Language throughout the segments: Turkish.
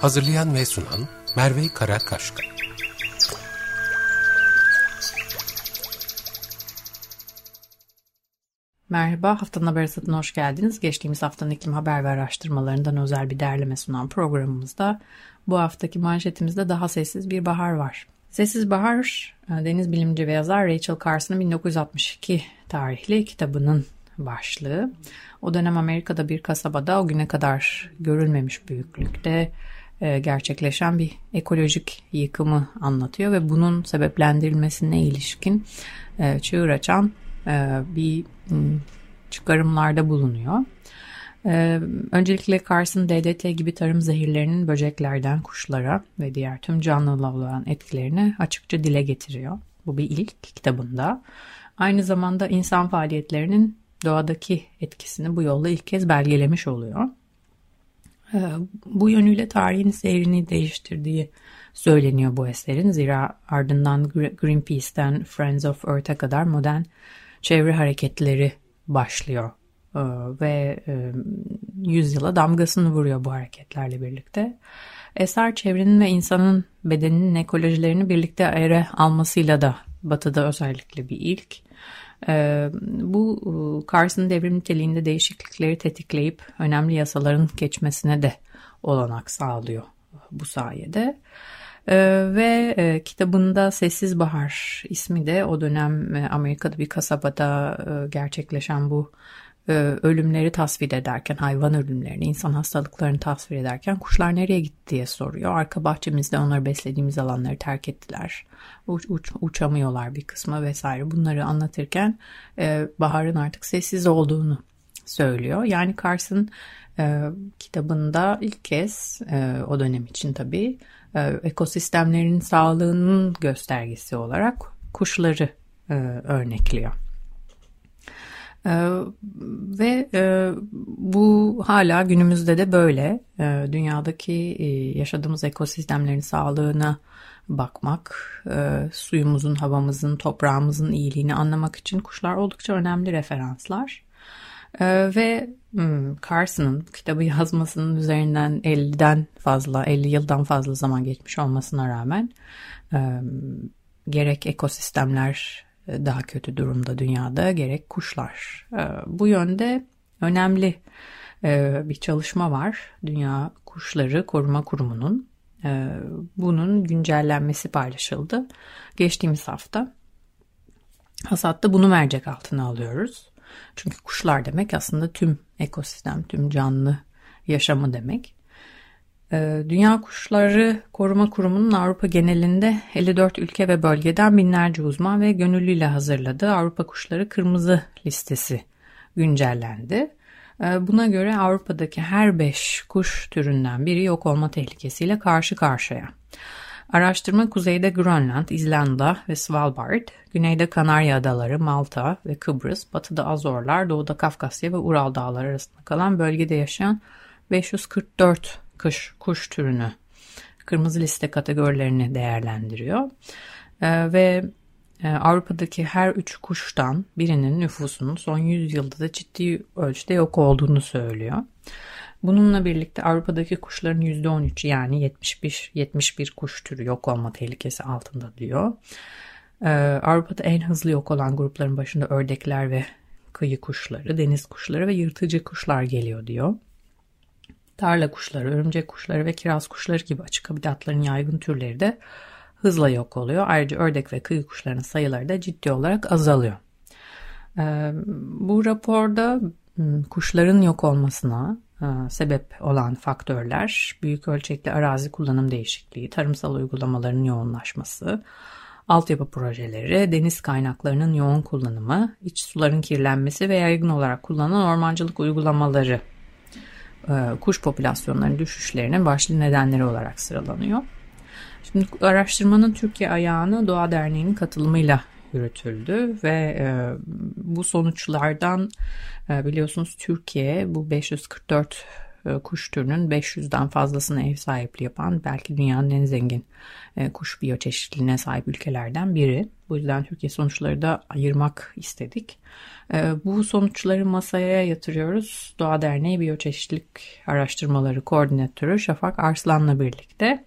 Hazırlayan ve sunan Merve Karakaşka. Merhaba, haftanın haber satına hoş geldiniz. Geçtiğimiz haftanın iklim haber ve araştırmalarından özel bir derleme sunan programımızda bu haftaki manşetimizde daha sessiz bir bahar var. Sessiz Bahar, e, deniz bilimci ve yazar Rachel Carson'ın 1962 tarihli kitabının başlığı. O dönem Amerika'da bir kasabada o güne kadar görülmemiş büyüklükte gerçekleşen bir ekolojik yıkımı anlatıyor ve bunun sebeplendirilmesine ilişkin e, çığır açan bir çıkarımlarda bulunuyor. Öncelikle Carson DDT gibi tarım zehirlerinin böceklerden kuşlara ve diğer tüm canlılara olan etkilerini açıkça dile getiriyor. Bu bir ilk kitabında. Aynı zamanda insan faaliyetlerinin doğadaki etkisini bu yolla ilk kez belgelemiş oluyor. Ee, bu yönüyle tarihin seyrini değiştirdiği söyleniyor bu eserin. Zira ardından Greenpeace'ten Friends of Earth'a kadar modern çevre hareketleri başlıyor ee, ve e, yüzyıla damgasını vuruyor bu hareketlerle birlikte. Eser çevrenin ve insanın bedeninin ekolojilerini birlikte ele almasıyla da batıda özellikle bir ilk. Ee, bu e, Carson devrim niteliğinde değişiklikleri tetikleyip önemli yasaların geçmesine de olanak sağlıyor bu sayede. Ee, ve e, kitabında Sessiz Bahar ismi de o dönem Amerika'da bir kasabada gerçekleşen bu e, ölümleri tasvir ederken, hayvan ölümlerini, insan hastalıklarını tasvir ederken kuşlar nereye gitti diye soruyor. Arka bahçemizde onları beslediğimiz alanları terk ettiler. Uç, uç, uçamıyorlar bir kısmı vesaire. Bunları anlatırken e, baharın artık sessiz olduğunu söylüyor. Yani Carson e, kitabında ilk kez e, o dönem için tabii e, ekosistemlerin sağlığının göstergesi olarak kuşları e, örnekliyor. Ee, ve e, bu hala günümüzde de böyle. Ee, dünyadaki e, yaşadığımız ekosistemlerin sağlığına bakmak, e, suyumuzun, havamızın, toprağımızın iyiliğini anlamak için kuşlar oldukça önemli referanslar. Ee, ve hmm, Carson'ın kitabı yazmasının üzerinden 50'den fazla, 50 yıldan fazla zaman geçmiş olmasına rağmen gerek ekosistemler daha kötü durumda dünyada gerek kuşlar. Ee, bu yönde önemli e, bir çalışma var. Dünya Kuşları Koruma Kurumu'nun. Ee, bunun güncellenmesi paylaşıldı. Geçtiğimiz hafta hasatta bunu mercek altına alıyoruz. Çünkü kuşlar demek aslında tüm ekosistem, tüm canlı yaşamı demek. Ee, Dünya Kuşları Koruma Kurumu'nun Avrupa genelinde 54 ülke ve bölgeden binlerce uzman ve gönüllüyle hazırladığı Avrupa Kuşları Kırmızı Listesi güncellendi. Ee, buna göre Avrupa'daki her 5 kuş türünden biri yok olma tehlikesiyle karşı karşıya. Araştırma kuzeyde Grönland, İzlanda ve Svalbard, güneyde Kanarya Adaları, Malta ve Kıbrıs, batıda Azorlar, doğuda Kafkasya ve Ural Dağları arasında kalan bölgede yaşayan 544 kuş, kuş türünü kırmızı liste kategorilerini değerlendiriyor. E, ve e, Avrupa'daki her üç kuştan birinin nüfusunun son 100 yılda da ciddi ölçüde yok olduğunu söylüyor. Bununla birlikte Avrupa'daki kuşların %13 yani 71, 71 kuş türü yok olma tehlikesi altında diyor. Ee, Avrupa'da en hızlı yok olan grupların başında ördekler ve kıyı kuşları, deniz kuşları ve yırtıcı kuşlar geliyor diyor tarla kuşları, örümcek kuşları ve kiraz kuşları gibi açık habitatların yaygın türleri de hızla yok oluyor. Ayrıca ördek ve kıyı kuşlarının sayıları da ciddi olarak azalıyor. Ee, bu raporda hmm, kuşların yok olmasına e, sebep olan faktörler büyük ölçekli arazi kullanım değişikliği, tarımsal uygulamaların yoğunlaşması, altyapı projeleri, deniz kaynaklarının yoğun kullanımı, iç suların kirlenmesi ve yaygın olarak kullanılan ormancılık uygulamaları kuş popülasyonlarının düşüşlerinin başlı nedenleri olarak sıralanıyor. Şimdi araştırmanın Türkiye ayağını Doğa Derneği'nin katılımıyla yürütüldü ve e, bu sonuçlardan e, biliyorsunuz Türkiye bu 544 e, kuş türünün 500'den fazlasına ev sahipliği yapan belki dünyanın en zengin e, kuş biyoçeşitliliğine sahip ülkelerden biri. Bu yüzden Türkiye sonuçları da ayırmak istedik. E, bu sonuçları masaya yatırıyoruz. Doğa Derneği Biyoçeşitlilik Araştırmaları Koordinatörü Şafak Arslan'la birlikte.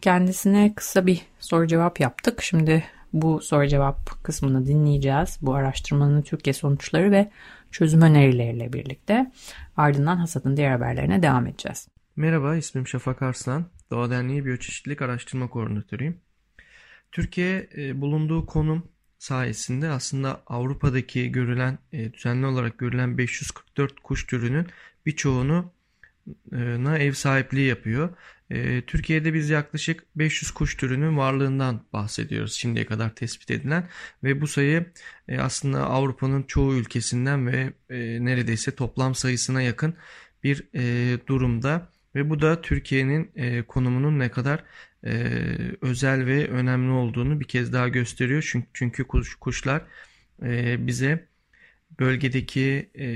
Kendisine kısa bir soru cevap yaptık. Şimdi bu soru cevap kısmını dinleyeceğiz. Bu araştırmanın Türkiye sonuçları ve çözüm önerileriyle birlikte. Ardından hasadın diğer haberlerine devam edeceğiz. Merhaba ismim Şafak Arslan. Doğa Derneği Biyoçeşitlilik Araştırma Koordinatörüyüm. Türkiye e, bulunduğu konum sayesinde aslında Avrupa'daki görülen e, düzenli olarak görülen 544 kuş türünün birçoğunu na ev sahipliği yapıyor. E, Türkiye'de biz yaklaşık 500 kuş türünün varlığından bahsediyoruz şimdiye kadar tespit edilen ve bu sayı e, aslında Avrupa'nın çoğu ülkesinden ve e, neredeyse toplam sayısına yakın bir e, durumda ve bu da Türkiye'nin konumunun ne kadar özel ve önemli olduğunu bir kez daha gösteriyor. Çünkü, çünkü kuş, kuşlar e, bize bölgedeki e,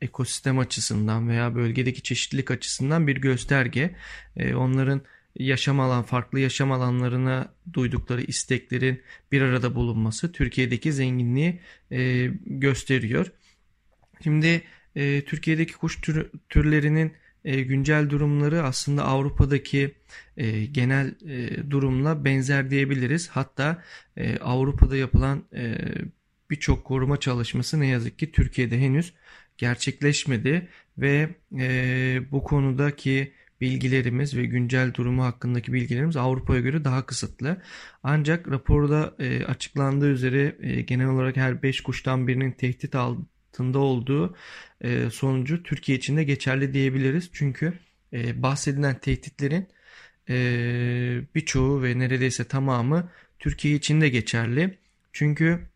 ekosistem açısından veya bölgedeki çeşitlilik açısından bir gösterge. E, onların yaşam alan, farklı yaşam alanlarına duydukları isteklerin bir arada bulunması Türkiye'deki zenginliği e, gösteriyor. Şimdi e, Türkiye'deki kuş tür, türlerinin e, güncel durumları aslında Avrupa'daki e, genel e, durumla benzer diyebiliriz. Hatta e, Avrupa'da yapılan e, birçok koruma çalışması ne yazık ki Türkiye'de henüz gerçekleşmedi ve e, bu konudaki bilgilerimiz ve güncel durumu hakkındaki bilgilerimiz Avrupa'ya göre daha kısıtlı. Ancak raporda e, açıklandığı üzere e, genel olarak her 5 kuştan birinin tehdit altında olduğu e, sonucu Türkiye için de geçerli diyebiliriz. Çünkü e, bahsedilen tehditlerin e, birçoğu ve neredeyse tamamı Türkiye için de geçerli. Çünkü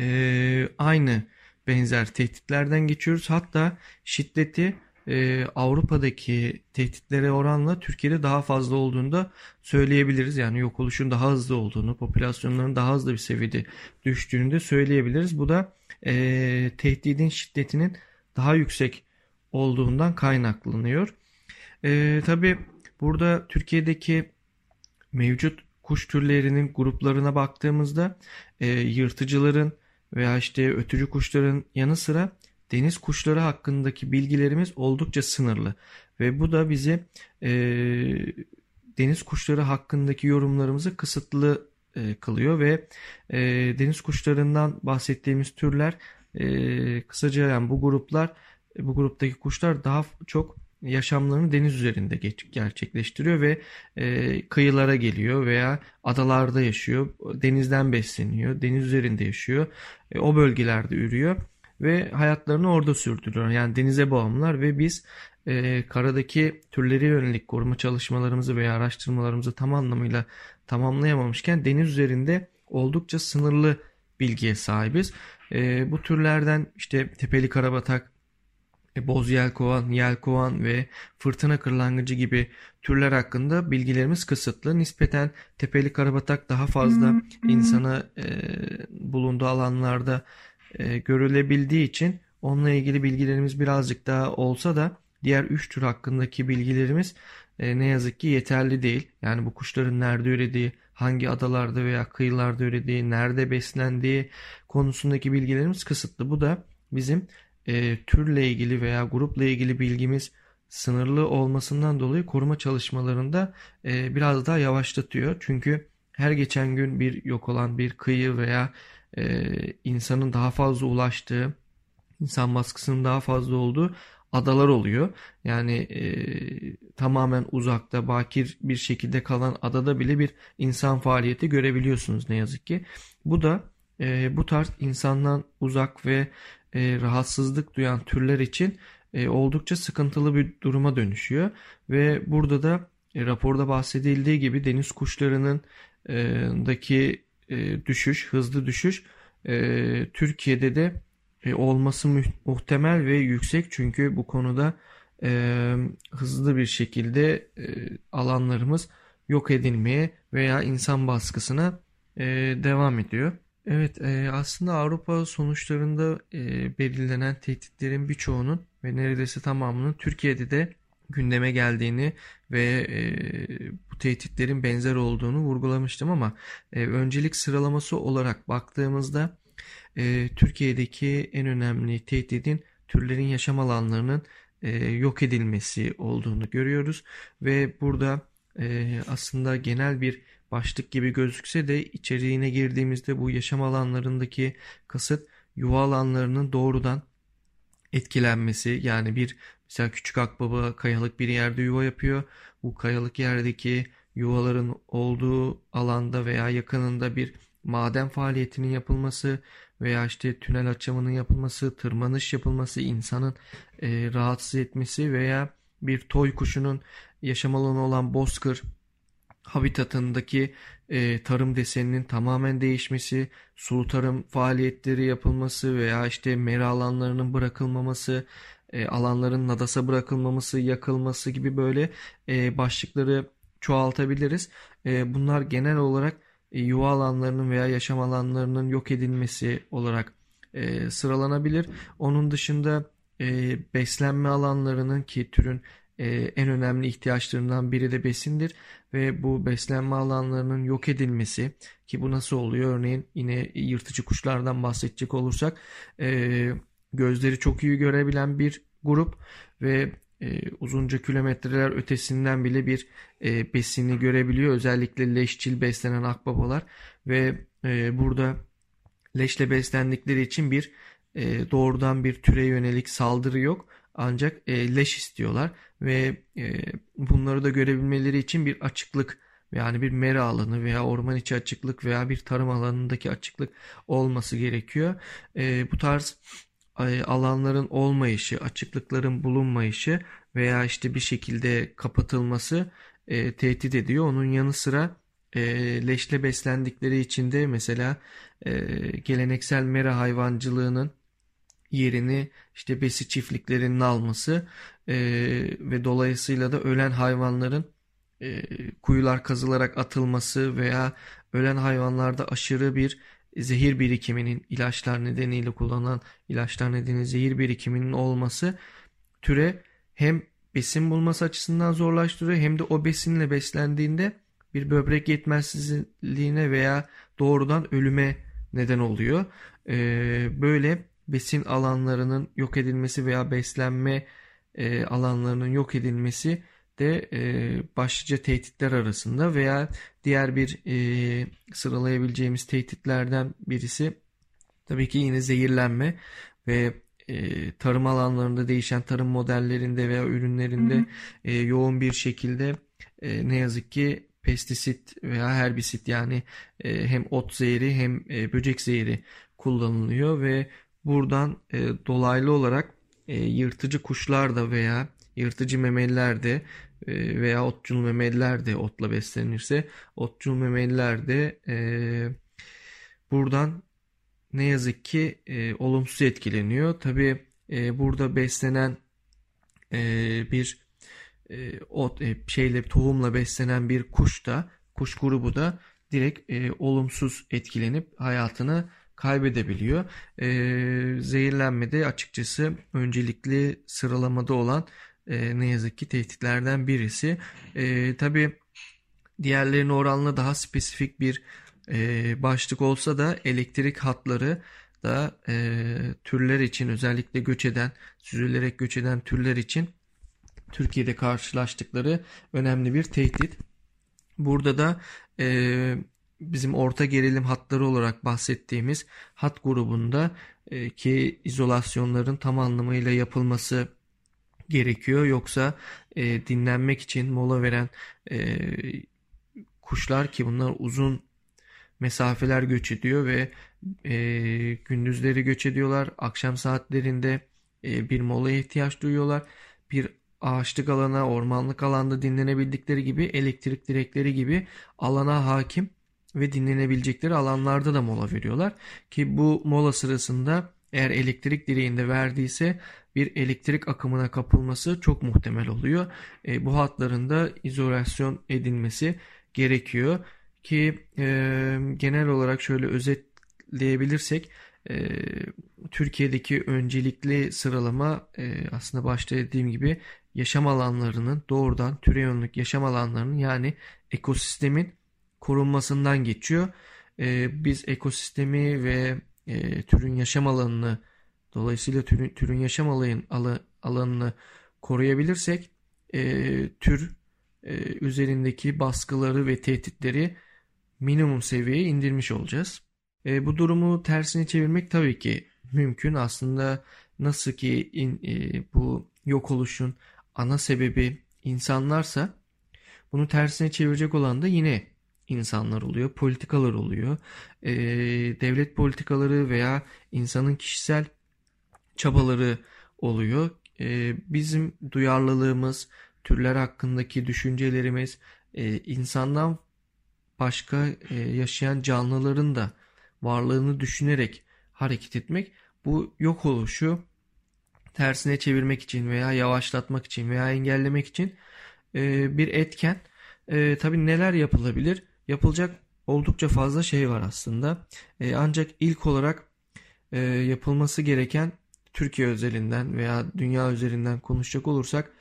e, aynı benzer tehditlerden geçiyoruz. Hatta şiddeti e, Avrupa'daki tehditlere oranla Türkiye'de daha fazla olduğunu da söyleyebiliriz. Yani yok oluşun daha hızlı olduğunu, popülasyonların daha hızlı bir seviyede düştüğünü de söyleyebiliriz. Bu da e, tehdidin şiddetinin daha yüksek olduğundan kaynaklanıyor. E, Tabi burada Türkiye'deki mevcut kuş türlerinin gruplarına baktığımızda e, yırtıcıların veya işte ötücü kuşların yanı sıra deniz kuşları hakkındaki bilgilerimiz oldukça sınırlı. Ve bu da bizi e, deniz kuşları hakkındaki yorumlarımızı kısıtlı e, kılıyor ve e, deniz kuşlarından bahsettiğimiz türler e, kısaca yani bu gruplar bu gruptaki kuşlar daha çok yaşamlarını deniz üzerinde gerçekleştiriyor ve e, kıyılara geliyor veya adalarda yaşıyor, denizden besleniyor, deniz üzerinde yaşıyor, e, o bölgelerde ürüyor ve hayatlarını orada sürdürüyor. Yani denize bağımlılar ve biz e, karadaki türleri yönelik koruma çalışmalarımızı veya araştırmalarımızı tam anlamıyla tamamlayamamışken deniz üzerinde oldukça sınırlı bilgiye sahibiz. E, bu türlerden işte tepeli karabatak, boz yelkovan, yelkovan ve fırtına kırlangıcı gibi türler hakkında bilgilerimiz kısıtlı. Nispeten tepeli karabatak daha fazla insana e, bulunduğu alanlarda e, görülebildiği için onunla ilgili bilgilerimiz birazcık daha olsa da diğer üç tür hakkındaki bilgilerimiz e, ne yazık ki yeterli değil. Yani bu kuşların nerede ürediği, hangi adalarda veya kıyılarda ürediği, nerede beslendiği konusundaki bilgilerimiz kısıtlı. Bu da bizim e, türle ilgili veya grupla ilgili bilgimiz sınırlı olmasından dolayı koruma çalışmalarında e, biraz daha yavaşlatıyor. Çünkü her geçen gün bir yok olan bir kıyı veya e, insanın daha fazla ulaştığı, insan baskısının daha fazla olduğu adalar oluyor. Yani e, tamamen uzakta, bakir bir şekilde kalan adada bile bir insan faaliyeti görebiliyorsunuz ne yazık ki. Bu da e, bu tarz insandan uzak ve e, rahatsızlık duyan türler için e, oldukça sıkıntılı bir duruma dönüşüyor. Ve burada da e, raporda bahsedildiği gibi deniz kuşlarının e, daki e, düşüş, hızlı düşüş e, Türkiye'de de e, olması muhtemel ve yüksek çünkü bu konuda e, hızlı bir şekilde e, alanlarımız yok edilmeye veya insan baskısına e, devam ediyor. Evet e, aslında Avrupa sonuçlarında e, belirlenen tehditlerin birçoğunun ve neredeyse tamamının Türkiye'de de gündeme geldiğini ve e, bu tehditlerin benzer olduğunu vurgulamıştım ama öncelik sıralaması olarak baktığımızda Türkiye'deki en önemli tehditin türlerin yaşam alanlarının yok edilmesi olduğunu görüyoruz ve burada aslında genel bir başlık gibi gözükse de içeriğine girdiğimizde bu yaşam alanlarındaki kasıt yuva alanlarının doğrudan etkilenmesi yani bir mesela küçük akbaba kayalık bir yerde yuva yapıyor. Bu kayalık yerdeki yuvaların olduğu alanda veya yakınında bir maden faaliyetinin yapılması veya işte tünel açımının yapılması, tırmanış yapılması, insanın e, rahatsız etmesi veya bir toy kuşunun yaşam alanı olan bozkır habitatındaki e, tarım deseninin tamamen değişmesi, sulu tarım faaliyetleri yapılması veya işte mera alanlarının bırakılmaması, e, alanların nadasa bırakılmaması, yakılması gibi böyle e, başlıkları çoğaltabiliriz. E, bunlar genel olarak e, yuva alanlarının veya yaşam alanlarının yok edilmesi olarak e, sıralanabilir. Onun dışında e, beslenme alanlarının ki türün en önemli ihtiyaçlarından biri de besindir ve bu beslenme alanlarının yok edilmesi ki bu nasıl oluyor örneğin yine yırtıcı kuşlardan bahsedecek olursak e, gözleri çok iyi görebilen bir grup ve e, uzunca kilometreler ötesinden bile bir e, besini görebiliyor. Özellikle leşçil beslenen akbabalar ve e, burada leşle beslendikleri için bir e, doğrudan bir türe yönelik saldırı yok. Ancak e, leş istiyorlar ve e, bunları da görebilmeleri için bir açıklık yani bir mera alanı veya orman içi açıklık veya bir tarım alanındaki açıklık olması gerekiyor. E, bu tarz e, alanların olmayışı, açıklıkların bulunmayışı veya işte bir şekilde kapatılması e, tehdit ediyor. Onun yanı sıra e, leşle beslendikleri için de mesela e, geleneksel mera hayvancılığının yerini işte besi çiftliklerinin alması e, ve dolayısıyla da ölen hayvanların e, kuyular kazılarak atılması veya ölen hayvanlarda aşırı bir zehir birikiminin ilaçlar nedeniyle kullanılan ilaçlar nedeniyle zehir birikiminin olması türe hem besin bulması açısından zorlaştırıyor hem de o besinle beslendiğinde bir böbrek yetmezsizliğine veya doğrudan ölüme neden oluyor. Ee, böyle besin alanlarının yok edilmesi veya beslenme e, alanlarının yok edilmesi de e, başlıca tehditler arasında veya diğer bir e, sıralayabileceğimiz tehditlerden birisi tabii ki yine zehirlenme ve e, tarım alanlarında değişen tarım modellerinde veya ürünlerinde hı hı. E, yoğun bir şekilde e, ne yazık ki pestisit veya herbisit yani e, hem ot zehri hem e, böcek zehri kullanılıyor ve buradan e, dolaylı olarak e, yırtıcı kuşlar da veya yırtıcı memeliler de e, veya otçul memeliler de otla beslenirse otçul memeliler de e, buradan ne yazık ki e, olumsuz etkileniyor. Tabi e, burada beslenen e, bir e, ot e, şeyle tohumla beslenen bir kuş da kuş grubu da direkt e, olumsuz etkilenip hayatını kaybedebiliyor. E, zehirlenme de açıkçası öncelikli sıralamada olan e, ne yazık ki tehditlerden birisi. E, Tabi diğerlerine oranla daha spesifik bir e, başlık olsa da elektrik hatları da e, türler için özellikle göç eden, süzülerek göç eden türler için Türkiye'de karşılaştıkları önemli bir tehdit. Burada da e, bizim orta gerilim hatları olarak bahsettiğimiz hat grubunda e, ki izolasyonların tam anlamıyla yapılması gerekiyor. Yoksa e, dinlenmek için mola veren e, kuşlar ki bunlar uzun mesafeler göç ediyor ve e, gündüzleri göç ediyorlar. Akşam saatlerinde e, bir molaya ihtiyaç duyuyorlar. Bir ağaçlık alana, ormanlık alanda dinlenebildikleri gibi elektrik direkleri gibi alana hakim ve dinlenebilecekleri alanlarda da mola veriyorlar. Ki bu mola sırasında eğer elektrik direğinde verdiyse bir elektrik akımına kapılması çok muhtemel oluyor. E, bu hatların da izolasyon edilmesi gerekiyor ki e, genel olarak şöyle özetleyebilirsek e, Türkiye'deki öncelikli sıralama e, aslında başta dediğim gibi yaşam alanlarının doğrudan türe yönelik yaşam alanlarının yani ekosistemin korunmasından geçiyor. E, biz ekosistemi ve e, türün yaşam alanını dolayısıyla türün, türün yaşam alanın, alanını koruyabilirsek e, tür e, üzerindeki baskıları ve tehditleri minimum seviyeye indirmiş olacağız. E, bu durumu tersine çevirmek tabii ki mümkün. Aslında nasıl ki in, e, bu yok oluşun ana sebebi insanlarsa bunu tersine çevirecek olan da yine insanlar oluyor, politikalar oluyor. E, devlet politikaları veya insanın kişisel çabaları oluyor. E, bizim duyarlılığımız, türler hakkındaki düşüncelerimiz, e, insandan başka e, yaşayan canlıların da varlığını düşünerek hareket etmek bu yok oluşu tersine çevirmek için veya yavaşlatmak için veya engellemek için e, bir etken. E, tabii neler yapılabilir? Yapılacak oldukça fazla şey var aslında. E, ancak ilk olarak e, yapılması gereken Türkiye özelinden veya dünya üzerinden konuşacak olursak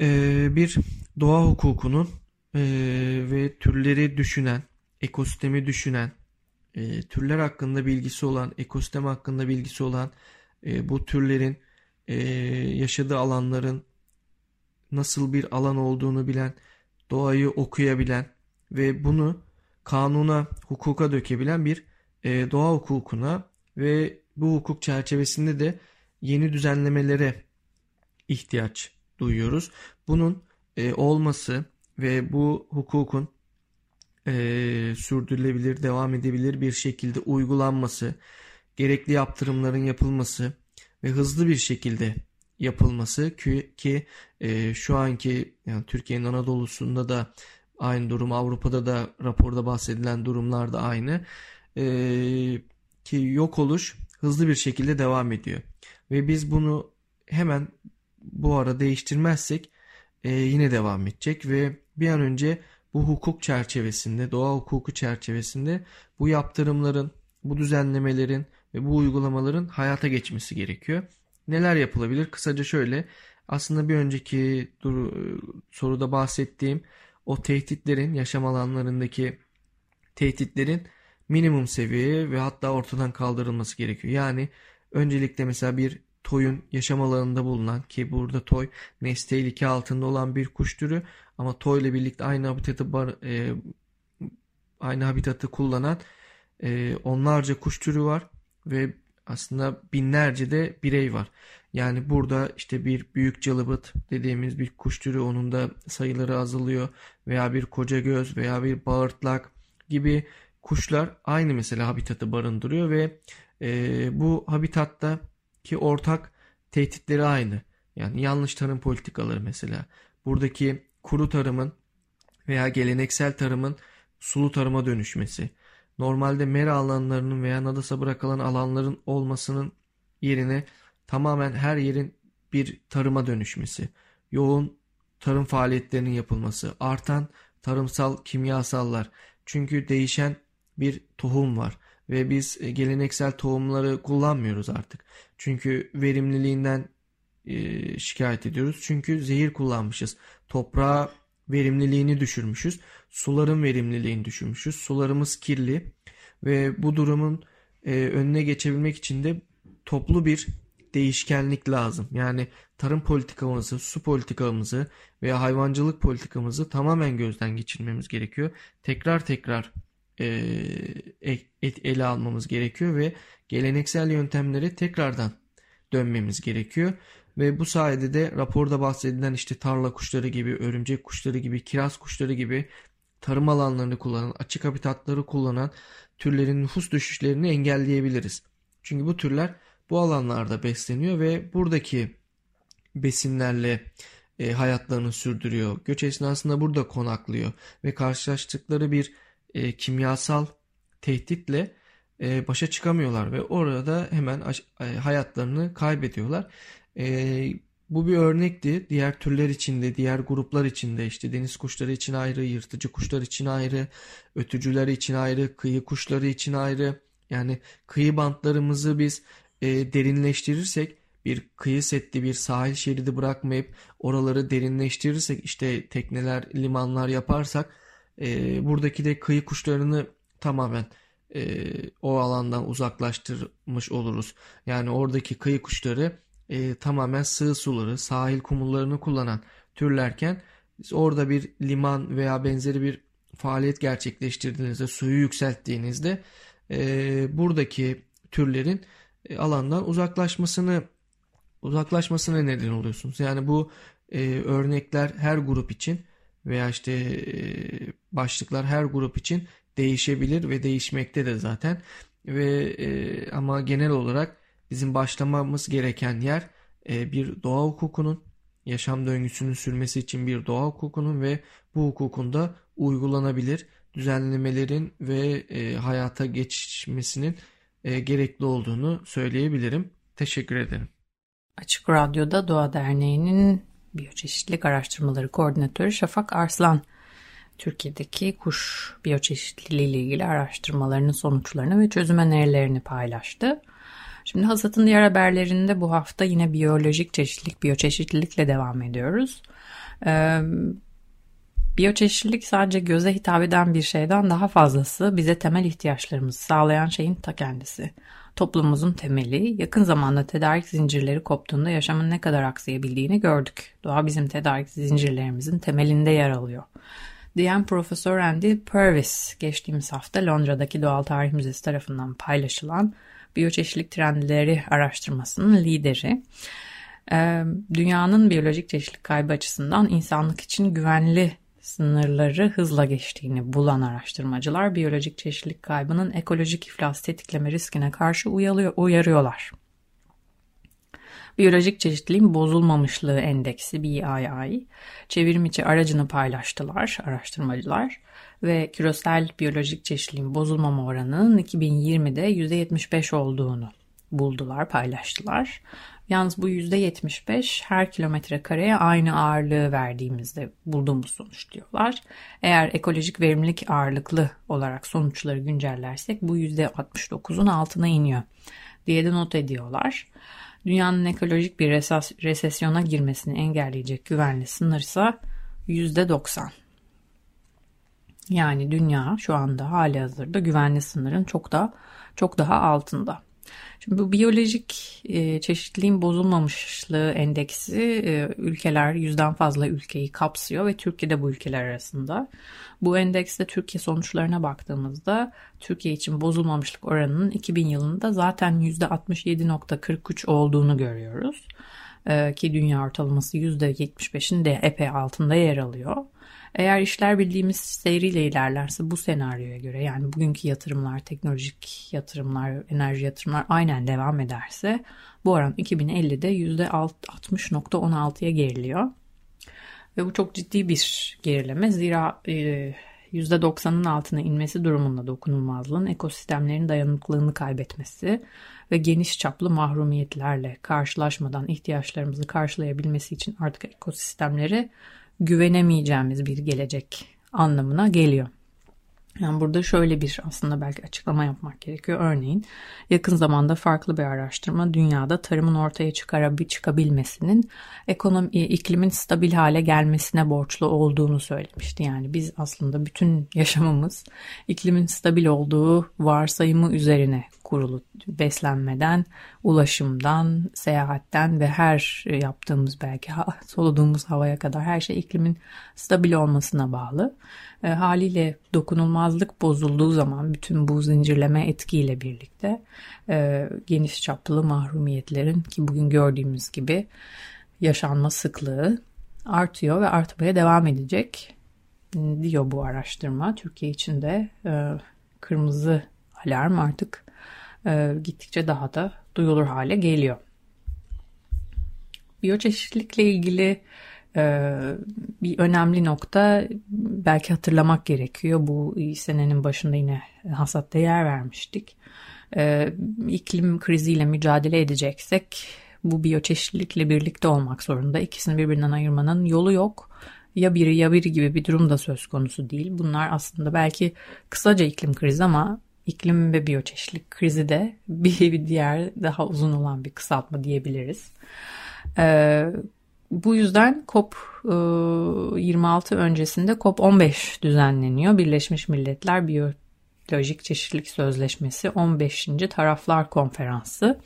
e, bir doğa hukukunun e, ve türleri düşünen, ekosistemi düşünen, e, türler hakkında bilgisi olan, ekosistem hakkında bilgisi olan, e, bu türlerin e, yaşadığı alanların nasıl bir alan olduğunu bilen, doğayı okuyabilen ve bunu kanuna, hukuka dökebilen bir e, doğa hukukuna ve bu hukuk çerçevesinde de yeni düzenlemelere ihtiyaç duyuyoruz. Bunun e, olması ve bu hukukun e, sürdürülebilir, devam edebilir bir şekilde uygulanması, gerekli yaptırımların yapılması ve hızlı bir şekilde yapılması ki, ki e, şu anki yani Türkiye'nin Anadolu'sunda da aynı durum, Avrupa'da da raporda bahsedilen durumlar da aynı. E, ki yok oluş hızlı bir şekilde devam ediyor. Ve biz bunu hemen bu ara değiştirmezsek e, yine devam edecek ve bir an önce bu hukuk çerçevesinde, doğa hukuku çerçevesinde bu yaptırımların, bu düzenlemelerin ve bu uygulamaların hayata geçmesi gerekiyor. Neler yapılabilir? Kısaca şöyle, aslında bir önceki soruda bahsettiğim o tehditlerin, yaşam alanlarındaki tehditlerin minimum seviyeye ve hatta ortadan kaldırılması gerekiyor. Yani öncelikle mesela bir toyun yaşam alanında bulunan ki burada toy nesli tehlike altında olan bir kuş türü ama toy ile birlikte aynı habitatı bar, e, aynı habitatı kullanan e, onlarca kuş türü var ve aslında binlerce de birey var. Yani burada işte bir büyük çalıbıt dediğimiz bir kuş türü onun da sayıları azalıyor veya bir koca göz veya bir bağırtlak gibi kuşlar aynı mesela habitatı barındırıyor ve e, bu habitatta ki ortak tehditleri aynı. Yani yanlış tarım politikaları mesela. Buradaki kuru tarımın veya geleneksel tarımın sulu tarıma dönüşmesi. Normalde mera alanlarının veya nadasa bırakılan alanların olmasının yerine tamamen her yerin bir tarıma dönüşmesi. Yoğun tarım faaliyetlerinin yapılması, artan tarımsal kimyasallar. Çünkü değişen bir tohum var ve biz e, geleneksel tohumları kullanmıyoruz artık. Çünkü verimliliğinden e, şikayet ediyoruz. Çünkü zehir kullanmışız. Toprağa verimliliğini düşürmüşüz. Suların verimliliğini düşürmüşüz. Sularımız kirli ve bu durumun e, önüne geçebilmek için de toplu bir değişkenlik lazım. Yani tarım politikamızı, su politikamızı veya hayvancılık politikamızı tamamen gözden geçirmemiz gerekiyor. Tekrar tekrar e, et, ele almamız gerekiyor ve geleneksel yöntemlere tekrardan dönmemiz gerekiyor. Ve bu sayede de raporda bahsedilen işte tarla kuşları gibi, örümcek kuşları gibi, kiraz kuşları gibi tarım alanlarını kullanan, açık habitatları kullanan türlerin nüfus düşüşlerini engelleyebiliriz. Çünkü bu türler bu alanlarda besleniyor ve buradaki besinlerle e, hayatlarını sürdürüyor. Göç esnasında burada konaklıyor ve karşılaştıkları bir e, kimyasal tehditle e, başa çıkamıyorlar ve orada hemen e, hayatlarını kaybediyorlar. E, bu bir örnekti. Diğer türler içinde, diğer gruplar içinde işte deniz kuşları için ayrı, yırtıcı kuşlar için ayrı, ötücüler için ayrı, kıyı kuşları için ayrı. Yani kıyı bantlarımızı biz e, derinleştirirsek bir kıyı setli bir sahil şeridi bırakmayıp oraları derinleştirirsek işte tekneler, limanlar yaparsak e, buradaki de kıyı kuşlarını tamamen e, o alandan uzaklaştırmış oluruz. Yani oradaki kıyı kuşları e, tamamen sığ suları, sahil kumullarını kullanan türlerken orada bir liman veya benzeri bir faaliyet gerçekleştirdiğinizde, suyu yükselttiğinizde e, buradaki türlerin e, alandan uzaklaşmasını uzaklaşmasına neden oluyorsunuz. Yani bu e, örnekler her grup için veya işte e, başlıklar her grup için değişebilir ve değişmekte de zaten. Ve e, ama genel olarak bizim başlamamız gereken yer e, bir doğa hukukunun yaşam döngüsünün sürmesi için bir doğa hukukunun ve bu hukukun da uygulanabilir düzenlemelerin ve e, hayata geçmesinin e, gerekli olduğunu söyleyebilirim. Teşekkür ederim. Açık Radyo'da Doğa Derneği'nin Biyoçeşitlilik Araştırmaları Koordinatörü Şafak Arslan, Türkiye'deki kuş biyoçeşitliliği ile ilgili araştırmalarının sonuçlarını ve çözüm önerilerini paylaştı. Şimdi Hasat'ın diğer haberlerinde bu hafta yine biyolojik çeşitlilik, biyoçeşitlilikle devam ediyoruz. Ee, biyoçeşitlilik sadece göze hitap eden bir şeyden daha fazlası bize temel ihtiyaçlarımızı sağlayan şeyin ta kendisi. Toplumumuzun temeli yakın zamanda tedarik zincirleri koptuğunda yaşamın ne kadar aksayabildiğini gördük. Doğa bizim tedarik zincirlerimizin temelinde yer alıyor. Diyen Profesör Andy Purvis geçtiğimiz hafta Londra'daki Doğal Tarih Müzesi tarafından paylaşılan biyoçeşitlilik trendleri araştırmasının lideri. Ee, dünyanın biyolojik çeşitlilik kaybı açısından insanlık için güvenli sınırları hızla geçtiğini bulan araştırmacılar biyolojik çeşitlilik kaybının ekolojik iflas tetikleme riskine karşı uyarıyor, uyarıyorlar. Biyolojik çeşitliliğin bozulmamışlığı endeksi BII çevrim içi aracını paylaştılar araştırmacılar ve küresel biyolojik çeşitliliğin bozulmama oranının 2020'de %75 olduğunu buldular, paylaştılar. Yalnız bu %75 her kilometre kareye aynı ağırlığı verdiğimizde bulduğumuz sonuç diyorlar. Eğer ekolojik verimlilik ağırlıklı olarak sonuçları güncellersek bu %69'un altına iniyor diye de not ediyorlar. Dünyanın ekolojik bir resesyona girmesini engelleyecek güvenli sınır ise %90. Yani dünya şu anda hali hazırda güvenli sınırın çok da çok daha altında. Şimdi bu biyolojik e, çeşitliliğin bozulmamışlığı endeksi e, ülkeler yüzden fazla ülkeyi kapsıyor ve Türkiye de bu ülkeler arasında. Bu endekste Türkiye sonuçlarına baktığımızda Türkiye için bozulmamışlık oranının 2000 yılında zaten %67.43 olduğunu görüyoruz. E, ki dünya ortalaması %75'in de epey altında yer alıyor. Eğer işler bildiğimiz seyriyle ilerlerse bu senaryoya göre yani bugünkü yatırımlar, teknolojik yatırımlar, enerji yatırımlar aynen devam ederse bu oran 2050'de %60.16'ya geriliyor. Ve bu çok ciddi bir gerileme. Zira e, %90'ın altına inmesi durumunda dokunulmazlığın ekosistemlerin dayanıklılığını kaybetmesi ve geniş çaplı mahrumiyetlerle karşılaşmadan ihtiyaçlarımızı karşılayabilmesi için artık ekosistemleri güvenemeyeceğimiz bir gelecek anlamına geliyor. Yani burada şöyle bir aslında belki açıklama yapmak gerekiyor. Örneğin yakın zamanda farklı bir araştırma dünyada tarımın ortaya çıkabilmesinin ekonomi iklimin stabil hale gelmesine borçlu olduğunu söylemişti. Yani biz aslında bütün yaşamımız iklimin stabil olduğu varsayımı üzerine kurulu beslenmeden, ulaşımdan, seyahatten ve her yaptığımız belki soluduğumuz havaya kadar her şey iklimin stabil olmasına bağlı. E, haliyle dokunulmazlık bozulduğu zaman bütün bu zincirleme etkiyle birlikte e, geniş çaplı mahrumiyetlerin ki bugün gördüğümüz gibi yaşanma sıklığı artıyor ve artmaya devam edecek diyor bu araştırma. Türkiye için de e, kırmızı alarm artık e, gittikçe daha da duyulur hale geliyor. Biyoçeşitlilikle ilgili e, bir önemli nokta belki hatırlamak gerekiyor. Bu senenin başında yine hasatta yer vermiştik. e, iklim kriziyle mücadele edeceksek bu biyoçeşitlilikle birlikte olmak zorunda. İkisini birbirinden ayırmanın yolu yok. Ya biri ya biri gibi bir durum da söz konusu değil. Bunlar aslında belki kısaca iklim krizi ama iklim ve biyoçeşitlilik krizi de bir, diğer daha uzun olan bir kısaltma diyebiliriz. Ee, bu yüzden COP 26 öncesinde COP 15 düzenleniyor. Birleşmiş Milletler Biyolojik Çeşitlilik Sözleşmesi 15. Taraflar Konferansı.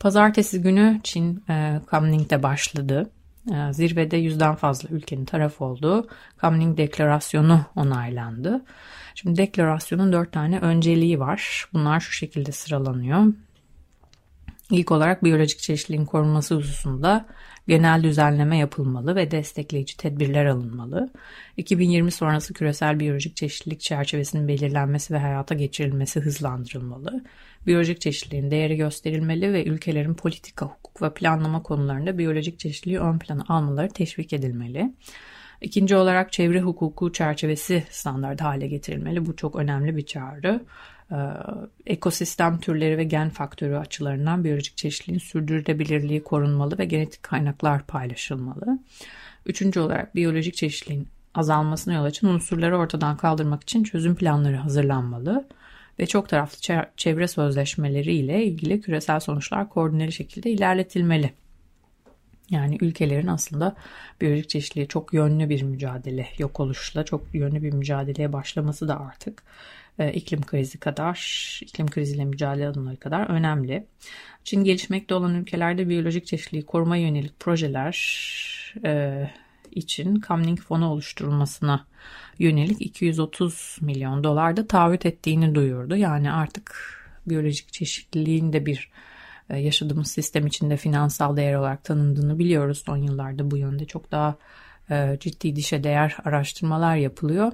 Pazartesi günü Çin e, Kamning'de başladı. E, zirvede yüzden fazla ülkenin taraf olduğu Kamning Deklarasyonu onaylandı. Şimdi deklarasyonun dört tane önceliği var. Bunlar şu şekilde sıralanıyor. İlk olarak biyolojik çeşitliliğin korunması hususunda genel düzenleme yapılmalı ve destekleyici tedbirler alınmalı. 2020 sonrası küresel biyolojik çeşitlilik çerçevesinin belirlenmesi ve hayata geçirilmesi hızlandırılmalı. Biyolojik çeşitliliğin değeri gösterilmeli ve ülkelerin politika, hukuk ve planlama konularında biyolojik çeşitliliği ön plana almaları teşvik edilmeli. İkinci olarak çevre hukuku çerçevesi standart hale getirilmeli. Bu çok önemli bir çağrı. Ee, ekosistem türleri ve gen faktörü açılarından biyolojik çeşitliliğin sürdürülebilirliği korunmalı ve genetik kaynaklar paylaşılmalı. Üçüncü olarak biyolojik çeşitliliğin azalmasına yol açan unsurları ortadan kaldırmak için çözüm planları hazırlanmalı ve çok taraflı çevre sözleşmeleri ile ilgili küresel sonuçlar koordineli şekilde ilerletilmeli. Yani ülkelerin aslında biyolojik çeşitliliğe çok yönlü bir mücadele, yok oluşla çok yönlü bir mücadeleye başlaması da artık e, iklim krizi kadar, iklim kriziyle mücadele adımları kadar önemli. Çin gelişmekte olan ülkelerde biyolojik çeşitliliği koruma yönelik projeler e, için Kamling fonu oluşturulmasına yönelik 230 milyon dolar da taahhüt ettiğini duyurdu. Yani artık biyolojik çeşitliliğin de bir e, yaşadığımız sistem içinde finansal değer olarak tanındığını biliyoruz. Son yıllarda bu yönde çok daha e, ciddi dişe değer araştırmalar yapılıyor.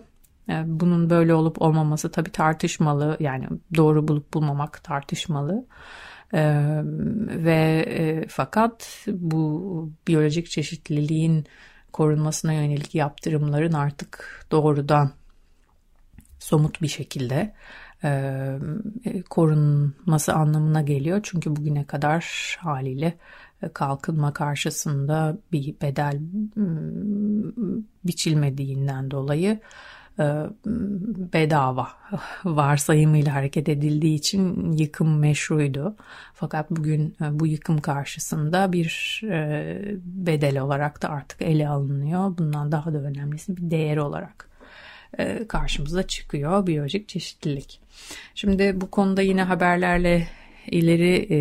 E, bunun böyle olup olmaması tabii tartışmalı. Yani doğru bulup bulmamak tartışmalı. Ee, ve e, fakat bu biyolojik çeşitliliğin korunmasına yönelik yaptırımların artık doğrudan somut bir şekilde e, korunması anlamına geliyor. Çünkü bugüne kadar haliyle kalkınma karşısında bir bedel biçilmediğinden dolayı bedava varsayımıyla hareket edildiği için yıkım meşruydu. Fakat bugün bu yıkım karşısında bir bedel olarak da artık ele alınıyor. Bundan daha da önemlisi bir değer olarak e, karşımıza çıkıyor biyolojik çeşitlilik. Şimdi bu konuda yine haberlerle ileri e,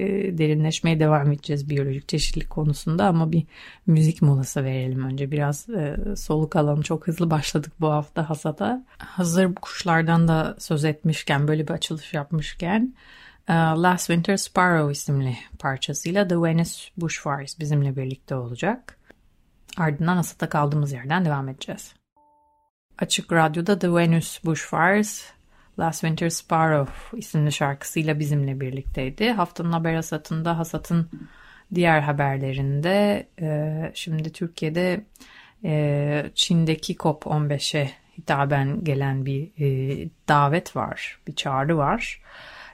e, derinleşmeye devam edeceğiz biyolojik çeşitlilik konusunda ama bir müzik molası verelim önce. Biraz e, soluk alalım. Çok hızlı başladık bu hafta hasada. Hazır kuşlardan da söz etmişken böyle bir açılış yapmışken e, Last Winter Sparrow isimli parçasıyla The Venus Bushfires bizimle birlikte olacak. Ardından hasata kaldığımız yerden devam edeceğiz. Açık Radyo'da The Venus Bushfires Last Winter Sparrow isimli şarkısıyla bizimle birlikteydi. Haftanın haber hasatında hasatın diğer haberlerinde e, şimdi Türkiye'de e, Çin'deki COP15'e hitaben gelen bir e, davet var, bir çağrı var.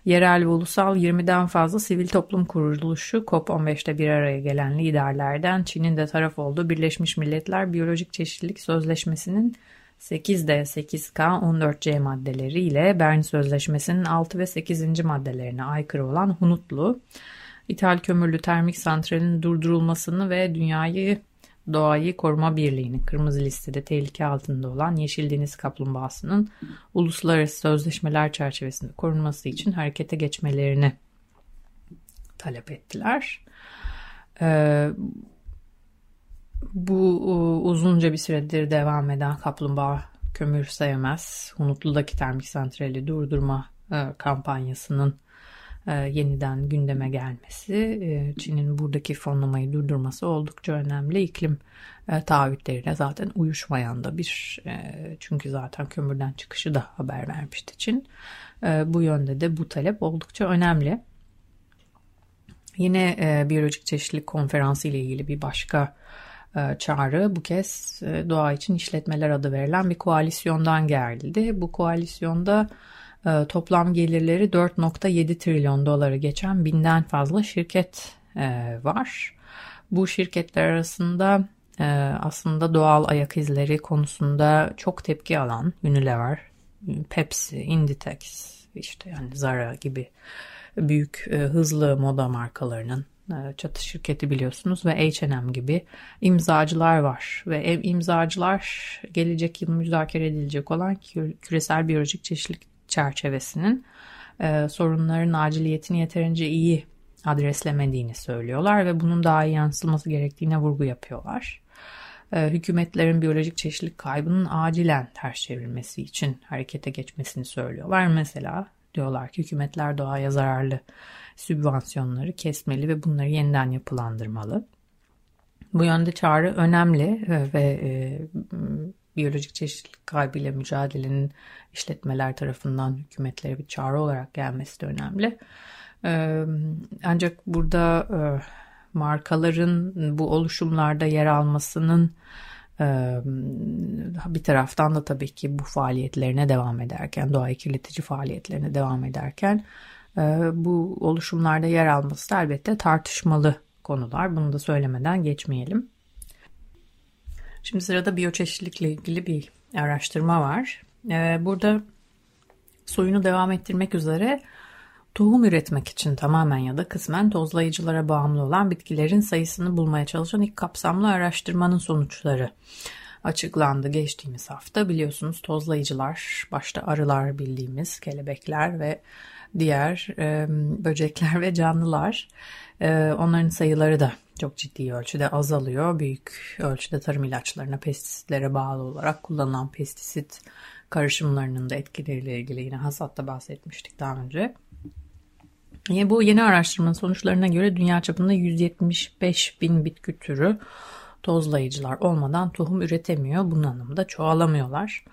Yerel ve ulusal 20'den fazla sivil toplum kuruluşu COP15'te bir araya gelen liderlerden Çin'in de taraf olduğu Birleşmiş Milletler Biyolojik Çeşitlilik Sözleşmesi'nin 8D, 8K, 14C maddeleri ile Bern Sözleşmesi'nin 6 ve 8. maddelerine aykırı olan Hunutlu, İthal kömürlü termik santralin durdurulmasını ve dünyayı Doğayı Koruma Birliği'nin kırmızı listede tehlike altında olan Yeşil Deniz Kaplumbağası'nın uluslararası sözleşmeler çerçevesinde korunması için harekete geçmelerini talep ettiler. Ee, bu uzunca bir süredir devam eden kaplumbağa kömür sevmez. Unutlu'daki termik santrali durdurma e, kampanyasının e, yeniden gündeme gelmesi, e, Çin'in buradaki fonlamayı durdurması oldukça önemli. İklim e, taahhütleriyle zaten uyuşmayan da bir, e, çünkü zaten kömürden çıkışı da haber vermişti Çin. E, bu yönde de bu talep oldukça önemli. Yine e, biyolojik çeşitlilik konferansı ile ilgili bir başka e, çağrı bu kez e, doğa için işletmeler adı verilen bir koalisyondan geldi. Bu koalisyonda E, toplam gelirleri 4.7 trilyon doları geçen binden fazla şirket e, var. Bu şirketler arasında e, aslında doğal ayak izleri konusunda çok tepki alan Unilever, Pepsi, Inditex, işte yani Zara gibi büyük e, hızlı moda markalarının e, çatı şirketi biliyorsunuz ve H&M gibi imzacılar var ve imzacılar gelecek yıl müzakere edilecek olan küresel biyolojik çeşitlilik çerçevesinin e, sorunların aciliyetini yeterince iyi adreslemediğini söylüyorlar ve bunun daha iyi yansıtılması gerektiğine vurgu yapıyorlar. E, hükümetlerin biyolojik çeşitlilik kaybının acilen ters çevrilmesi için harekete geçmesini söylüyorlar. Mesela diyorlar ki hükümetler doğaya zararlı sübvansiyonları kesmeli ve bunları yeniden yapılandırmalı. Bu yönde çağrı önemli e, ve e, biyolojik çeşitlilik kaybıyla mücadelenin işletmeler tarafından hükümetlere bir çağrı olarak gelmesi de önemli. E, ancak burada e, markaların bu oluşumlarda yer almasının e, bir taraftan da tabii ki bu faaliyetlerine devam ederken, doğayı kirletici faaliyetlerine devam ederken bu oluşumlarda yer alması elbette tartışmalı konular. Bunu da söylemeden geçmeyelim. Şimdi sırada biyoçeşitlilikle ilgili bir araştırma var. E, burada soyunu devam ettirmek üzere tohum üretmek için tamamen ya da kısmen tozlayıcılara bağımlı olan bitkilerin sayısını bulmaya çalışan ilk kapsamlı araştırmanın sonuçları açıklandı geçtiğimiz hafta. Biliyorsunuz tozlayıcılar, başta arılar bildiğimiz kelebekler ve diğer e, böcekler ve canlılar. E, onların sayıları da çok ciddi ölçüde azalıyor. Büyük ölçüde tarım ilaçlarına, pestisitlere bağlı olarak kullanılan pestisit karışımlarının da etkileriyle ilgili yine hasatta bahsetmiştik daha önce. Yine bu yeni araştırmanın sonuçlarına göre dünya çapında 175 bin bitki türü tozlayıcılar olmadan tohum üretemiyor. Bunun anlamında çoğalamıyorlar.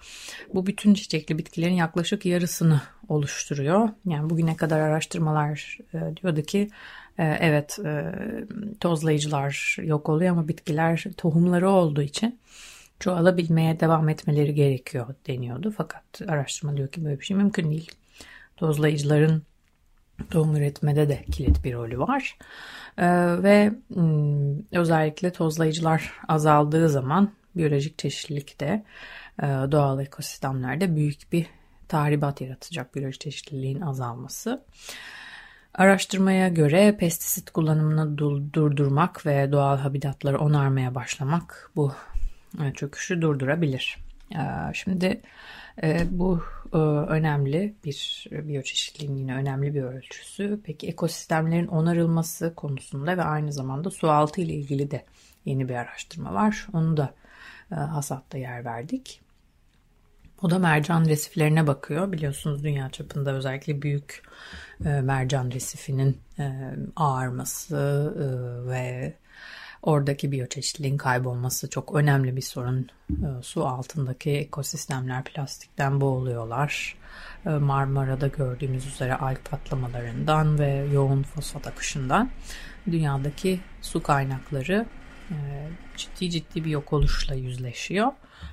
Bu bütün çiçekli bitkilerin yaklaşık yarısını oluşturuyor. Yani bugüne kadar araştırmalar e, diyordu ki e, evet e, tozlayıcılar yok oluyor ama bitkiler tohumları olduğu için çoğalabilmeye devam etmeleri gerekiyor deniyordu. Fakat araştırma diyor ki böyle bir şey mümkün değil. Tozlayıcıların tohum üretmede de kilit bir rolü var. Ee, ve hmm, özellikle tozlayıcılar azaldığı zaman biyolojik çeşitlilik de e, doğal ekosistemlerde büyük bir tahribat yaratacak biyolojik çeşitliliğin azalması. Araştırmaya göre pestisit kullanımını durdurmak ve doğal habitatları onarmaya başlamak bu e, çöküşü durdurabilir. Ee, şimdi e, bu önemli bir biyoçeşitliliğin yine önemli bir ölçüsü. Peki ekosistemlerin onarılması konusunda ve aynı zamanda su altı ile ilgili de yeni bir araştırma var. Onu da e, hasatta yer verdik. O da mercan resiflerine bakıyor. Biliyorsunuz dünya çapında özellikle büyük mercan resifinin ağarması ve Oradaki biyoçeşitliliğin kaybolması çok önemli bir sorun. E, su altındaki ekosistemler plastikten boğuluyorlar. E, Marmara'da gördüğümüz üzere alg patlamalarından ve yoğun fosfat akışından dünyadaki su kaynakları e, ciddi ciddi bir yok oluşla yüzleşiyor.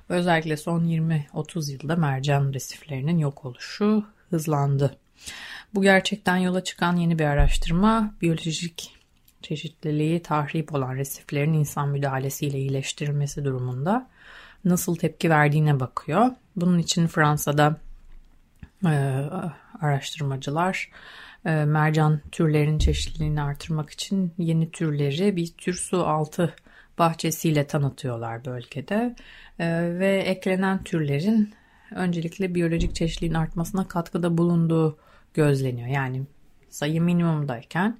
Özellikle son 20-30 yılda mercan resiflerinin yok oluşu hızlandı. Bu gerçekten yola çıkan yeni bir araştırma biyolojik çeşitliliği tahrip olan resiflerin insan müdahalesiyle iyileştirilmesi durumunda nasıl tepki verdiğine bakıyor. Bunun için Fransa'da e, araştırmacılar e, mercan türlerinin çeşitliliğini artırmak için yeni türleri bir tür su altı bahçesiyle tanıtıyorlar bölgede e, ve eklenen türlerin öncelikle biyolojik çeşitliliğin artmasına katkıda bulunduğu gözleniyor. Yani sayı minimumdayken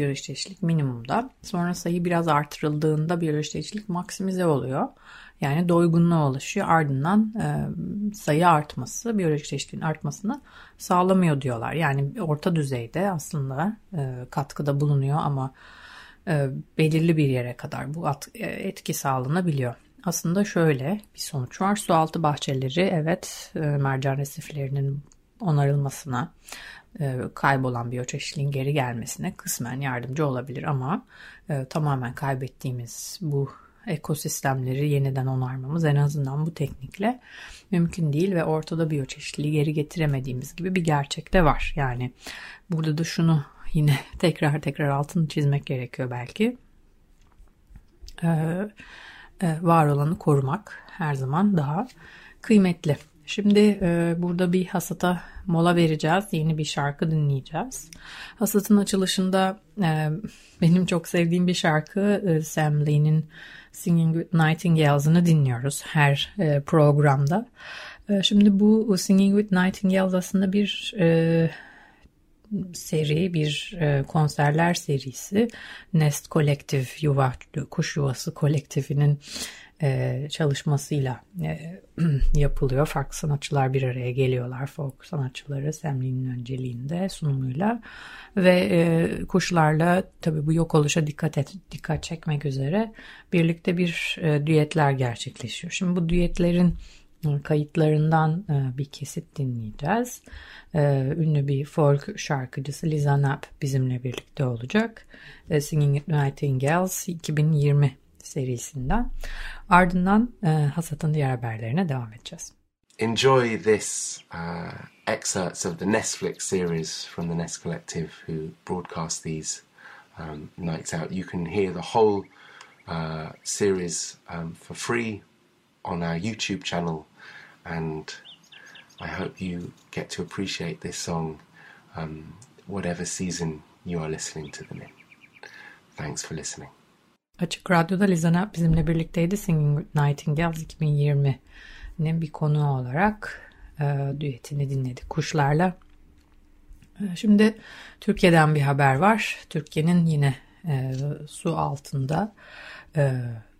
biyolojik çeşitlilik minimumda. Sonra sayı biraz artırıldığında biyolojik çeşitlilik maksimize oluyor. Yani doygunluğa ulaşıyor. Ardından e, sayı artması biyolojik çeşitliliğin artmasını sağlamıyor diyorlar. Yani orta düzeyde aslında e, katkıda bulunuyor ama e, belirli bir yere kadar bu at, e, etki sağlanabiliyor. Aslında şöyle bir sonuç var. Sualtı bahçeleri evet e, mercan resiflerinin onarılmasına kaybolan biyoçeşitliliğin geri gelmesine kısmen yardımcı olabilir ama e, tamamen kaybettiğimiz bu ekosistemleri yeniden onarmamız en azından bu teknikle mümkün değil ve ortada biyoçeşitliliği geri getiremediğimiz gibi bir gerçek de var. Yani burada da şunu yine tekrar tekrar altını çizmek gerekiyor belki. Ee, e, var olanı korumak her zaman daha kıymetli. Şimdi e, burada bir hasata mola vereceğiz. Yeni bir şarkı dinleyeceğiz. Hasatın açılışında e, benim çok sevdiğim bir şarkı e, Sam Lee'nin Singing with Nightingales'ını dinliyoruz her e, programda. E, şimdi bu Singing with Nightingales aslında bir e, seri, bir e, konserler serisi. Nest Kolektif, Yuva, Kuş Yuvası Kolektifinin e, çalışmasıyla e, yapılıyor. Farklı sanatçılar bir araya geliyorlar. Folk sanatçıları Semli'nin önceliğinde sunumuyla ve e, kuşlarla tabii bu yok oluşa dikkat et, dikkat çekmek üzere birlikte bir e, düetler gerçekleşiyor. Şimdi bu düetlerin e, kayıtlarından e, bir kesit dinleyeceğiz. E, ünlü bir folk şarkıcısı Liza Knapp bizimle birlikte olacak. Singing Nightingales 2020 serisinden. Ardından e, Hasat'ın diğer haberlerine devam edeceğiz. Enjoy this uh, excerpts of the Netflix series from the Nest Collective who broadcast these um, nights out. You can hear the whole uh, series um, for free on our YouTube channel and I hope you get to appreciate this song um, whatever season you are listening to them in. Thanks for listening. Açık Radyo'da Lizana bizimle birlikteydi. Singing Nightingales 2020'nin bir konu olarak e, düetini dinledik kuşlarla. E, şimdi Türkiye'den bir haber var. Türkiye'nin yine e, su altında e,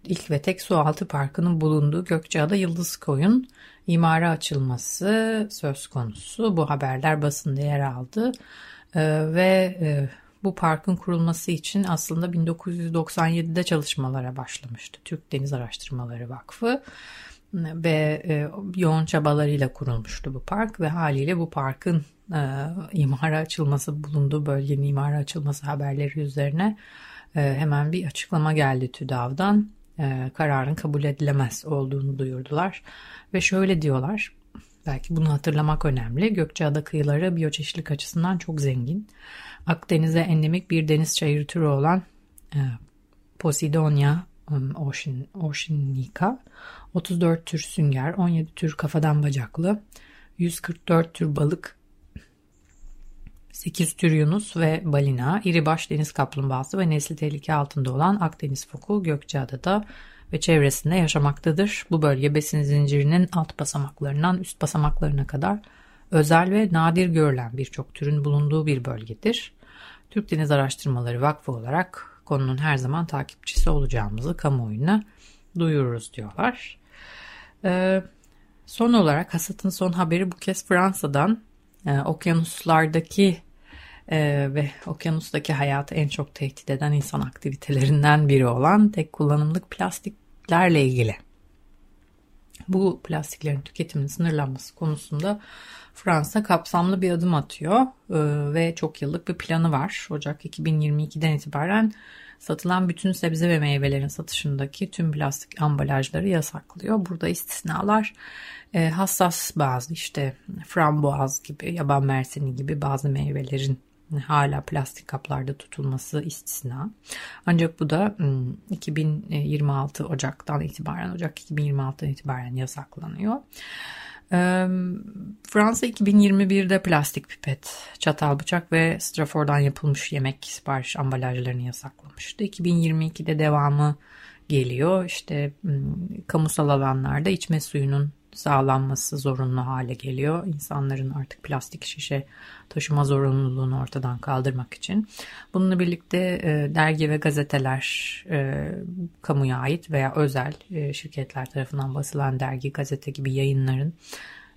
ilk ve tek su altı parkının bulunduğu Gökçeada Yıldız Koyun imara açılması söz konusu. Bu haberler basında yer aldı. E, ve e, bu parkın kurulması için aslında 1997'de çalışmalara başlamıştı. Türk Deniz Araştırmaları Vakfı ve e, yoğun çabalarıyla kurulmuştu bu park ve haliyle bu parkın e, imara açılması bulunduğu bölgenin imara açılması haberleri üzerine e, hemen bir açıklama geldi TÜDAV'dan. E, kararın kabul edilemez olduğunu duyurdular ve şöyle diyorlar belki bunu hatırlamak önemli. Gökçeada kıyıları biyoçeşitlik açısından çok zengin. Akdeniz'e endemik bir deniz çayırı türü olan e, Posidonia um, ocean, oceanica, 34 tür sünger, 17 tür kafadan bacaklı, 144 tür balık, 8 tür yunus ve balina, iri baş deniz kaplumbağası ve nesli tehlike altında olan Akdeniz foku Gökçeada'da ve çevresinde yaşamaktadır. Bu bölge besin zincirinin alt basamaklarından üst basamaklarına kadar özel ve nadir görülen birçok türün bulunduğu bir bölgedir. Türk Deniz Araştırmaları Vakfı olarak konunun her zaman takipçisi olacağımızı kamuoyuna duyururuz diyorlar. Ee, son olarak hasatın son haberi bu kez Fransa'dan e, okyanuslardaki e, ve okyanustaki hayatı en çok tehdit eden insan aktivitelerinden biri olan tek kullanımlık plastiklerle ilgili. Bu plastiklerin tüketiminin sınırlanması konusunda Fransa kapsamlı bir adım atıyor e, ve çok yıllık bir planı var. Ocak 2022'den itibaren satılan bütün sebze ve meyvelerin satışındaki tüm plastik ambalajları yasaklıyor. Burada istisnalar e, hassas bazı işte frambuaz gibi, yaban mersini gibi bazı meyvelerin hala plastik kaplarda tutulması istisna. Ancak bu da 2026 Ocak'tan itibaren, Ocak 2026'dan itibaren yasaklanıyor. Fransa 2021'de plastik pipet, çatal bıçak ve strafordan yapılmış yemek sipariş ambalajlarını yasaklamıştı. 2022'de devamı geliyor. İşte kamusal alanlarda içme suyunun sağlanması zorunlu hale geliyor. İnsanların artık plastik şişe taşıma zorunluluğunu ortadan kaldırmak için. Bununla birlikte e, dergi ve gazeteler e, kamuya ait veya özel e, şirketler tarafından basılan dergi, gazete gibi yayınların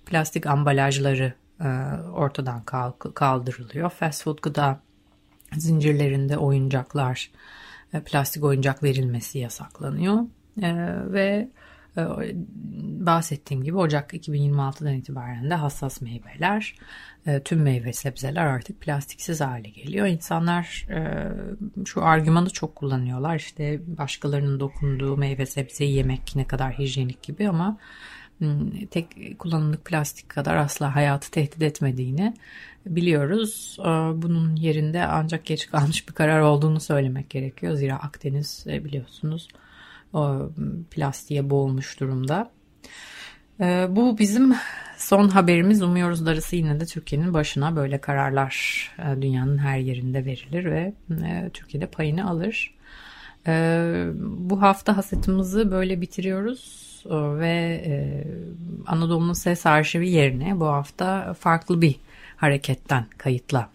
plastik ambalajları e, ortadan kaldırılıyor. Fast food gıda zincirlerinde oyuncaklar, e, plastik oyuncak verilmesi yasaklanıyor. E, ve bahsettiğim gibi Ocak 2026'dan itibaren de hassas meyveler, e, tüm meyve sebzeler artık plastiksiz hale geliyor. İnsanlar e, şu argümanı çok kullanıyorlar. İşte başkalarının dokunduğu meyve sebzeyi yemek ne kadar hijyenik gibi ama hmm, tek kullanımlık plastik kadar asla hayatı tehdit etmediğini biliyoruz. E, bunun yerinde ancak geç kalmış bir karar olduğunu söylemek gerekiyor. Zira Akdeniz biliyorsunuz o plastiğe boğulmuş durumda. Ee, bu bizim son haberimiz. Umuyoruz darısı yine de Türkiye'nin başına böyle kararlar e, dünyanın her yerinde verilir ve e, Türkiye'de payını alır. Ee, bu hafta hasetimizi böyle bitiriyoruz e, ve Anadolu'nun ses arşivi yerine bu hafta farklı bir hareketten kayıtla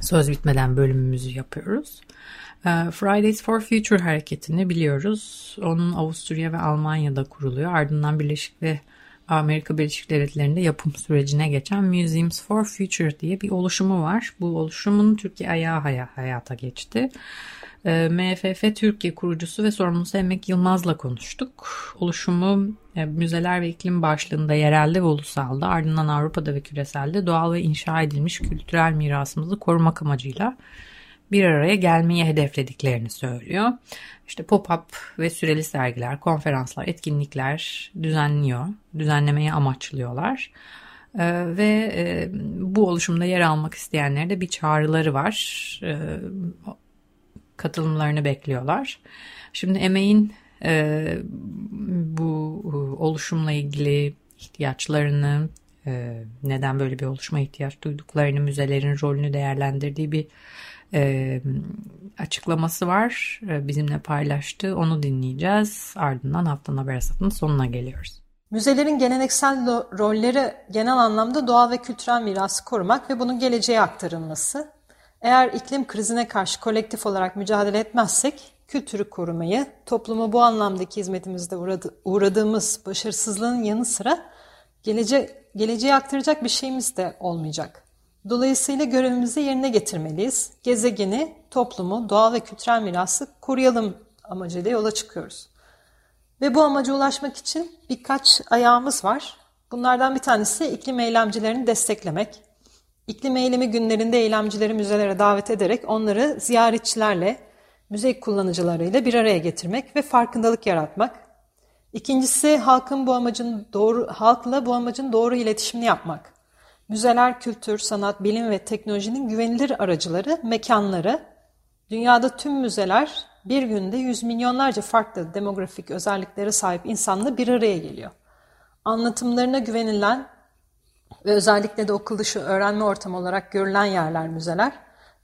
söz bitmeden bölümümüzü yapıyoruz. Ee, Fridays for Future hareketini biliyoruz. Onun Avusturya ve Almanya'da kuruluyor. Ardından Birleşik ve Amerika Birleşik Devletleri'nde yapım sürecine geçen Museums for Future diye bir oluşumu var. Bu oluşumun Türkiye ayağı hayata geçti. Ee, MFF Türkiye kurucusu ve sorumlusu Emek Yılmaz'la konuştuk. Oluşumu e, müzeler ve iklim başlığında yerelde ve ulusalda ardından Avrupa'da ve küreselde doğal ve inşa edilmiş kültürel mirasımızı korumak amacıyla bir araya gelmeyi hedeflediklerini söylüyor. İşte pop-up ve süreli sergiler, konferanslar, etkinlikler düzenliyor, düzenlemeyi amaçlıyorlar. Ee, ve e, bu oluşumda yer almak isteyenlere de bir çağrıları var. Ee, katılımlarını bekliyorlar. Şimdi emeğin e, bu e, oluşumla ilgili ihtiyaçlarını, e, neden böyle bir oluşuma ihtiyaç duyduklarını, müzelerin rolünü değerlendirdiği bir e, açıklaması var. E, bizimle paylaştı. Onu dinleyeceğiz. Ardından haftanın haber hasatının sonuna geliyoruz. Müzelerin geleneksel rolleri genel anlamda doğal ve kültürel mirası korumak ve bunun geleceğe aktarılması. Eğer iklim krizine karşı kolektif olarak mücadele etmezsek kültürü korumayı, toplumu bu anlamdaki hizmetimizde uğradı, uğradığımız başarısızlığın yanı sıra gelece, geleceğe aktaracak bir şeyimiz de olmayacak. Dolayısıyla görevimizi yerine getirmeliyiz. Gezegeni, toplumu, doğa ve kültürel mirası koruyalım amacıyla yola çıkıyoruz. Ve bu amaca ulaşmak için birkaç ayağımız var. Bunlardan bir tanesi iklim eylemcilerini desteklemek. İklim eylemi günlerinde eylemcileri müzelere davet ederek onları ziyaretçilerle, müze kullanıcılarıyla bir araya getirmek ve farkındalık yaratmak. İkincisi halkın bu amacın doğru halkla bu amacın doğru iletişimini yapmak. Müzeler kültür, sanat, bilim ve teknolojinin güvenilir aracıları, mekanları. Dünyada tüm müzeler bir günde yüz milyonlarca farklı demografik özelliklere sahip insanla bir araya geliyor. Anlatımlarına güvenilen ve özellikle de okul dışı öğrenme ortamı olarak görülen yerler müzeler.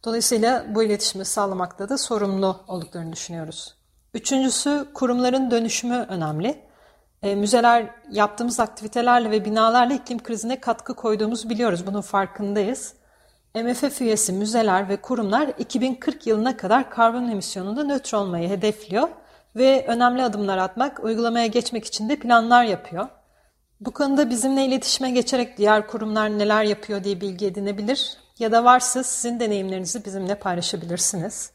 Dolayısıyla bu iletişimi sağlamakta da sorumlu olduklarını düşünüyoruz. Üçüncüsü kurumların dönüşümü önemli. E, müzeler yaptığımız aktivitelerle ve binalarla iklim krizine katkı koyduğumuzu biliyoruz. Bunun farkındayız. MFF üyesi müzeler ve kurumlar 2040 yılına kadar karbon emisyonunda nötr olmayı hedefliyor ve önemli adımlar atmak, uygulamaya geçmek için de planlar yapıyor. Bu konuda bizimle iletişime geçerek diğer kurumlar neler yapıyor diye bilgi edinebilir ya da varsa sizin deneyimlerinizi bizimle paylaşabilirsiniz.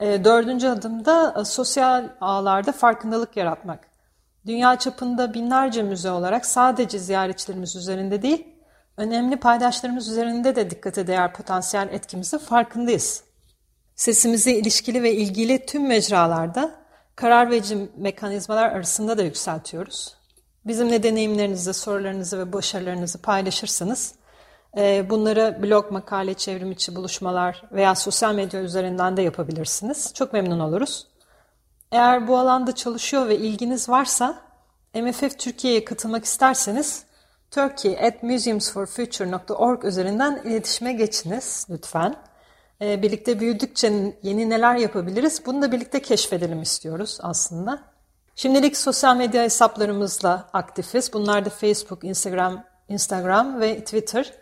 E, dördüncü adımda e, sosyal ağlarda farkındalık yaratmak. Dünya çapında binlerce müze olarak sadece ziyaretçilerimiz üzerinde değil, önemli paydaşlarımız üzerinde de dikkate değer potansiyel etkimizi farkındayız. Sesimizi ilişkili ve ilgili tüm mecralarda karar verici mekanizmalar arasında da yükseltiyoruz. Bizimle deneyimlerinizi, sorularınızı ve başarılarınızı paylaşırsanız e, bunları blog, makale, çevrim içi buluşmalar veya sosyal medya üzerinden de yapabilirsiniz. Çok memnun oluruz. Eğer bu alanda çalışıyor ve ilginiz varsa MFF Türkiye'ye katılmak isterseniz turkey at museumsforfuture.org üzerinden iletişime geçiniz lütfen. Ee, birlikte büyüdükçe yeni neler yapabiliriz bunu da birlikte keşfedelim istiyoruz aslında. Şimdilik sosyal medya hesaplarımızla aktifiz. Bunlar da Facebook, Instagram, Instagram ve Twitter.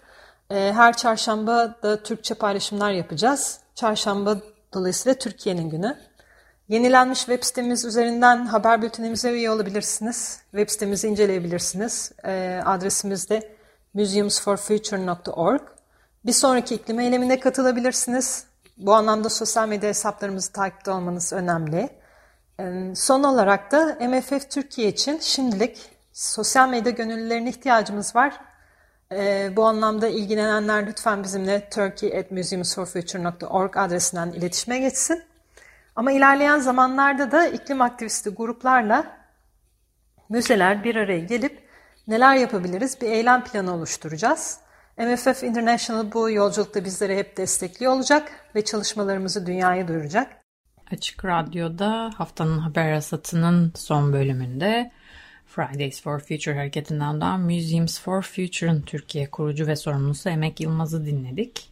Ee, her çarşamba da Türkçe paylaşımlar yapacağız. Çarşamba dolayısıyla Türkiye'nin günü. Yenilenmiş web sitemiz üzerinden haber bültenimize üye olabilirsiniz. Web sitemizi inceleyebilirsiniz. E, adresimiz de museumsforfuture.org. Bir sonraki iklim eylemine katılabilirsiniz. Bu anlamda sosyal medya hesaplarımızı takipte olmanız önemli. Ee, son olarak da MFF Türkiye için şimdilik sosyal medya gönüllülerine ihtiyacımız var. Ee, bu anlamda ilgilenenler lütfen bizimle turkey.museumsforfuture.org adresinden iletişime geçsin. Ama ilerleyen zamanlarda da iklim aktivisti gruplarla müzeler bir araya gelip neler yapabiliriz bir eylem planı oluşturacağız. MFF International bu yolculukta bizleri hep destekliyor olacak ve çalışmalarımızı dünyaya duyuracak. Açık Radyo'da haftanın haber hasatının son bölümünde Fridays for Future hareketinden doğan Museums for Future'ın Türkiye kurucu ve sorumlusu Emek Yılmaz'ı dinledik.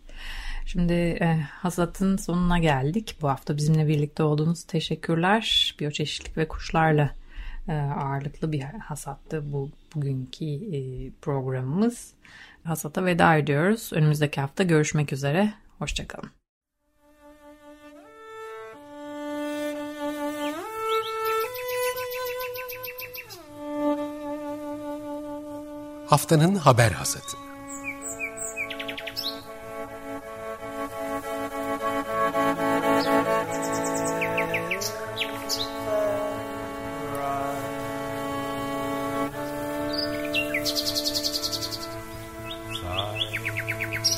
Şimdi e, hasatın sonuna geldik. Bu hafta bizimle birlikte olduğunuz teşekkürler. Biyoçeşitlik ve kuşlarla e, ağırlıklı bir hasattı bu bugünkü e, programımız. Hasata veda ediyoruz. Önümüzdeki hafta görüşmek üzere. Hoşçakalın. Haftanın haber hasatı.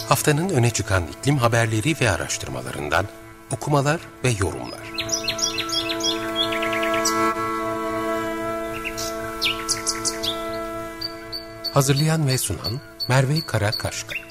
Haftanın öne çıkan iklim haberleri ve araştırmalarından okumalar ve yorumlar. Hazırlayan ve sunan Merve Karakaşka